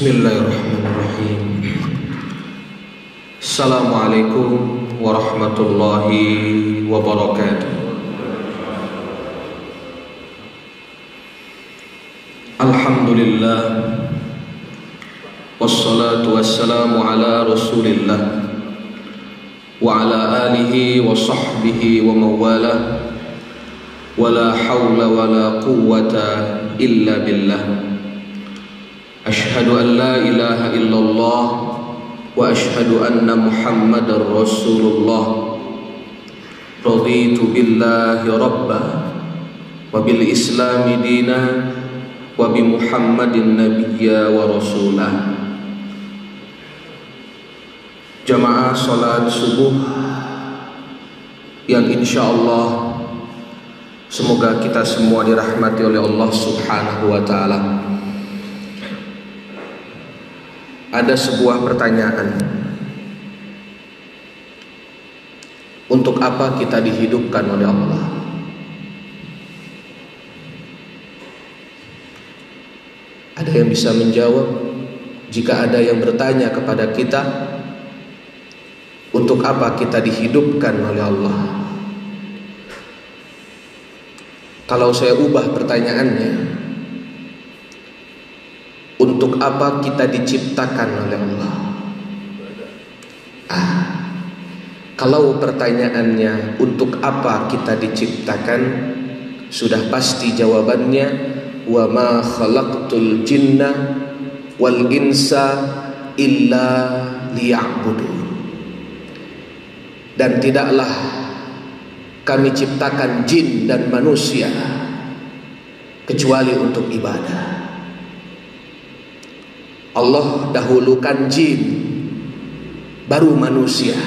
Bismillahirrahmanirrahim. Assalamualaikum warahmatullahi wabarakatuh. Alhamdulillah. Wassalatu wassalamu ala rasulillah. Wa ala alihi wa sahbihi wa mawalah Wa la hawla wa la quwwata illa billah. أشهد أن لا إله إلا الله وأشهد أن محمد رسول الله رضيت بالله ربا وبالإسلام دينا وبمحمد نبيا ورسولا Jamaah salat subuh yang insya Allah Semoga kita semua dirahmati oleh Allah Subhanahu wa taala. Ada sebuah pertanyaan. Untuk apa kita dihidupkan oleh Allah? Ada yang bisa menjawab? Jika ada yang bertanya kepada kita, untuk apa kita dihidupkan oleh Allah? Kalau saya ubah pertanyaannya, untuk apa kita diciptakan oleh Allah? Ah, kalau pertanyaannya untuk apa kita diciptakan, sudah pasti jawabannya wa ma khalaqtul jinna wal insa illa liya'budun. Dan tidaklah kami ciptakan jin dan manusia kecuali untuk ibadah. Allah dahulukan jin baru manusia.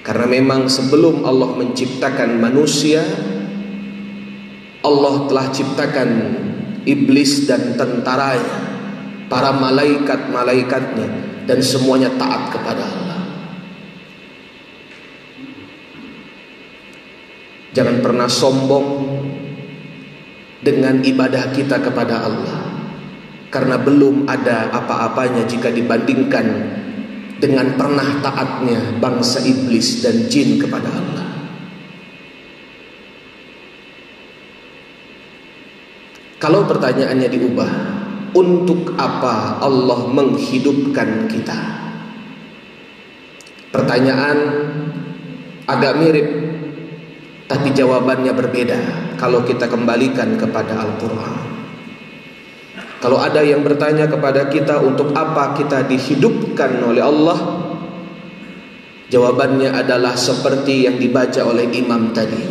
Karena memang sebelum Allah menciptakan manusia Allah telah ciptakan iblis dan tentaranya, para malaikat-malaikatnya dan semuanya taat kepada Allah. Jangan pernah sombong dengan ibadah kita kepada Allah. Karena belum ada apa-apanya jika dibandingkan dengan pernah taatnya bangsa iblis dan jin kepada Allah. Kalau pertanyaannya diubah, untuk apa Allah menghidupkan kita? Pertanyaan agak mirip tapi jawabannya berbeda kalau kita kembalikan kepada Al-Quran. Kalau ada yang bertanya kepada kita untuk apa kita dihidupkan oleh Allah, jawabannya adalah seperti yang dibaca oleh imam tadi.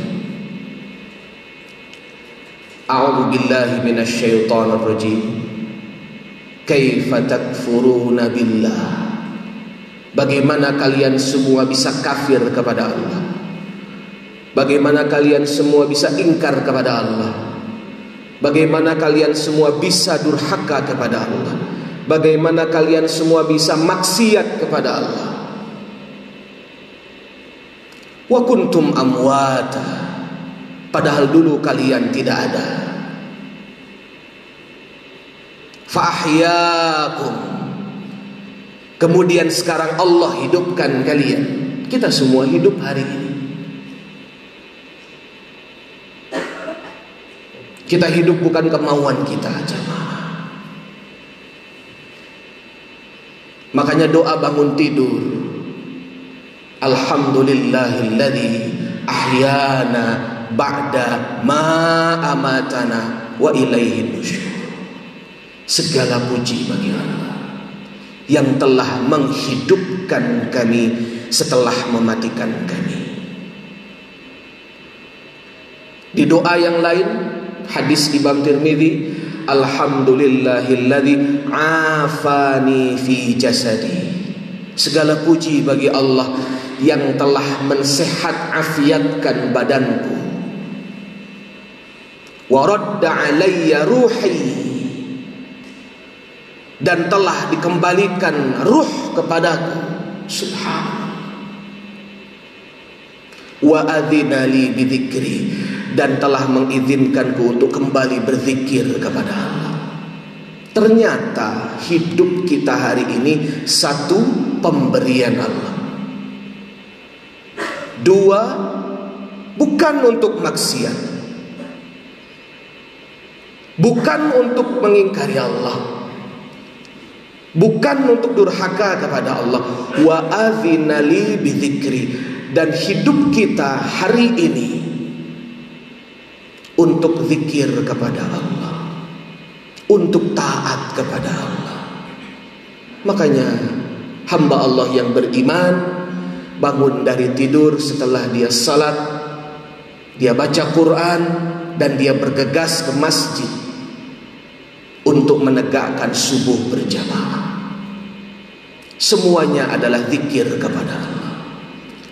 A'udzu billahi minasyaitonir rajim. Kaifa takfuruna billah? Bagaimana kalian semua bisa kafir kepada Allah? Bagaimana kalian semua bisa ingkar kepada Allah? Bagaimana kalian semua bisa durhaka kepada Allah? Bagaimana kalian semua bisa maksiat kepada Allah? Wa kuntum amwata. Padahal dulu kalian tidak ada. Fa'ahyakum. Kemudian sekarang Allah hidupkan kalian. Kita semua hidup hari ini. Kita hidup bukan kemauan kita jemaah. Makanya doa bangun tidur. Alhamdulillahilladzi ahyana ba'da ma amatana wa ilaihi nusyur. Segala puji bagi Allah yang telah menghidupkan kami setelah mematikan kami. Di doa yang lain Hadis Imam Tirmidzi, Alhamdulillahilladzi afani fi jasadi. Segala puji bagi Allah yang telah mensehat afiatkan badanku. Wa radda alayya ruhi dan telah dikembalikan ruh kepadaku. Subhanallah. Wa li bidzikri dan telah mengizinkanku untuk kembali berzikir kepada Allah. Ternyata hidup kita hari ini satu pemberian Allah. Dua, bukan untuk maksiat. Bukan untuk mengingkari Allah. Bukan untuk durhaka kepada Allah. Wa azinali bidzikri dan hidup kita hari ini untuk zikir kepada Allah untuk taat kepada Allah. Makanya hamba Allah yang beriman bangun dari tidur setelah dia salat, dia baca Quran dan dia bergegas ke masjid untuk menegakkan subuh berjamaah. Semuanya adalah zikir kepada Allah.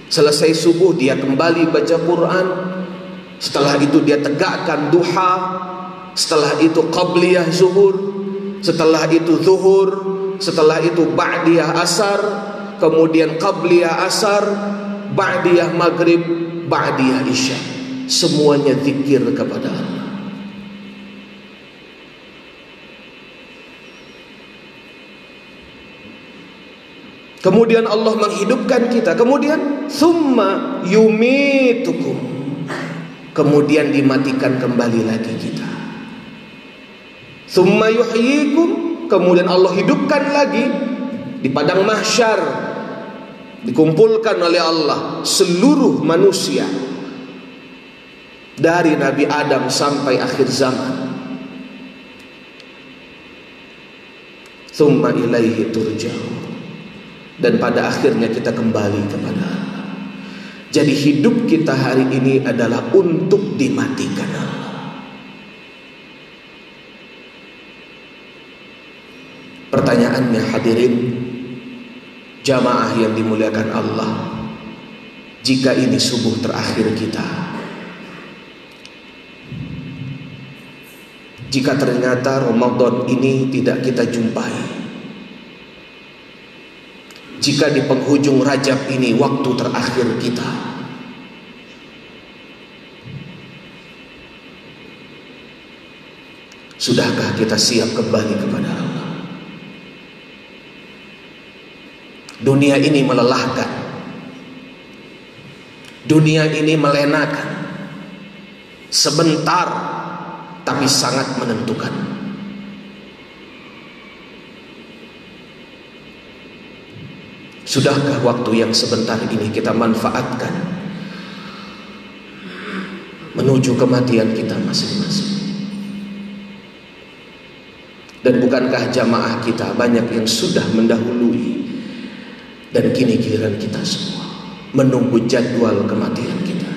Selesai subuh dia kembali baca Quran. Setelah itu dia tegakkan duha setelah itu qabliyah zuhur, setelah itu zuhur, setelah itu ba'diyah asar, kemudian qabliyah asar, ba'diyah maghrib, ba'diyah isya. Semuanya zikir kepada Allah. Kemudian Allah menghidupkan kita. Kemudian summa yumitukum. Kemudian dimatikan kembali lagi kita. Thumma yuhyikum kemudian Allah hidupkan lagi di padang mahsyar dikumpulkan oleh Allah seluruh manusia dari Nabi Adam sampai akhir zaman. Thumma ilaihi turja'un. Dan pada akhirnya kita kembali kepada Allah. Jadi hidup kita hari ini adalah untuk dimatikan Allah. Pertanyaannya hadirin jamaah yang dimuliakan Allah. Jika ini subuh terakhir kita. Jika ternyata Ramadan ini tidak kita jumpai. Jika di penghujung Rajab ini waktu terakhir kita. Sudahkah kita siap kembali kepada Allah? Dunia ini melelahkan. Dunia ini melenakan. Sebentar tapi sangat menentukan. Sudahkah waktu yang sebentar ini kita manfaatkan menuju kematian kita masing-masing? Dan bukankah jamaah kita banyak yang sudah mendahului dan kini giliran kita semua menunggu jadwal kematian kita.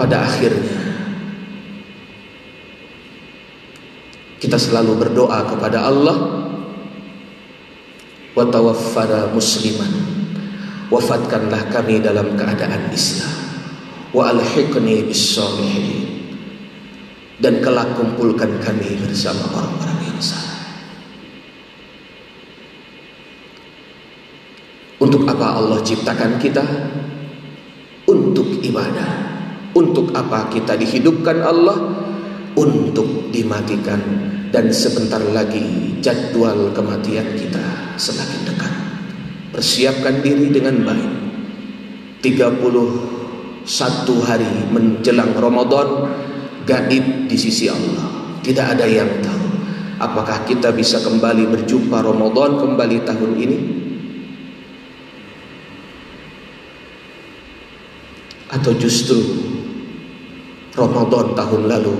Pada akhirnya kita selalu berdoa kepada Allah wa tawaffana musliman wafatkanlah kami dalam keadaan Islam wa alhiqni bis dan kelak kumpulkan kami bersama orang-orang yang saleh Untuk apa Allah ciptakan kita? Untuk ibadah. Untuk apa kita dihidupkan Allah? Untuk dimatikan dan sebentar lagi jadwal kematian kita semakin dekat. Persiapkan diri dengan baik. 31 hari menjelang Ramadan gaib di sisi Allah. Tidak ada yang tahu apakah kita bisa kembali berjumpa Ramadan kembali tahun ini atau justru Ramadan tahun lalu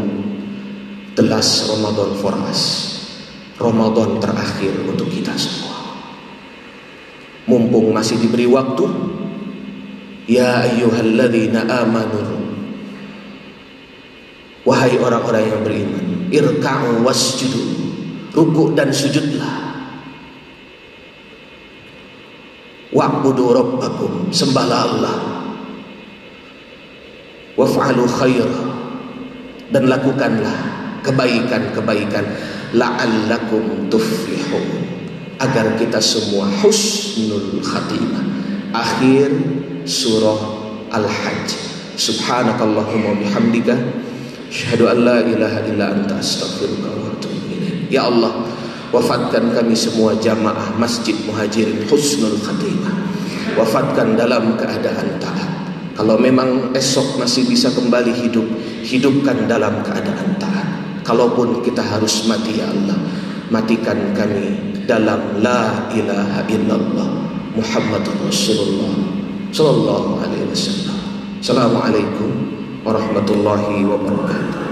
telas Ramadan for us Ramadan terakhir untuk kita semua. Mumpung masih diberi waktu ya ayyuhalladzina amanu. Wahai orang-orang yang beriman irka'u wasjudu ruku dan sujudlah. Wa'budu rabbakum sembahlah Allah. Waf'alu khaira dan lakukanlah kebaikan-kebaikan la'allakum tuflihun agar kita semua husnul khatimah akhir surah al-hajj subhanakallahumma bihamdika Asyhadu an la ilaha illa anta astaghfiruka wa atubu. Ya Allah, wafatkan kami semua jamaah Masjid Muhajirin Husnul Khatimah. Wafatkan dalam keadaan taat. Kalau memang esok masih bisa kembali hidup, hidupkan dalam keadaan taat. Kalaupun kita harus mati ya Allah, matikan kami dalam la ilaha illallah Muhammadur Rasulullah sallallahu alaihi wasallam. Assalamualaikum warahmatullahi wabarakatuh.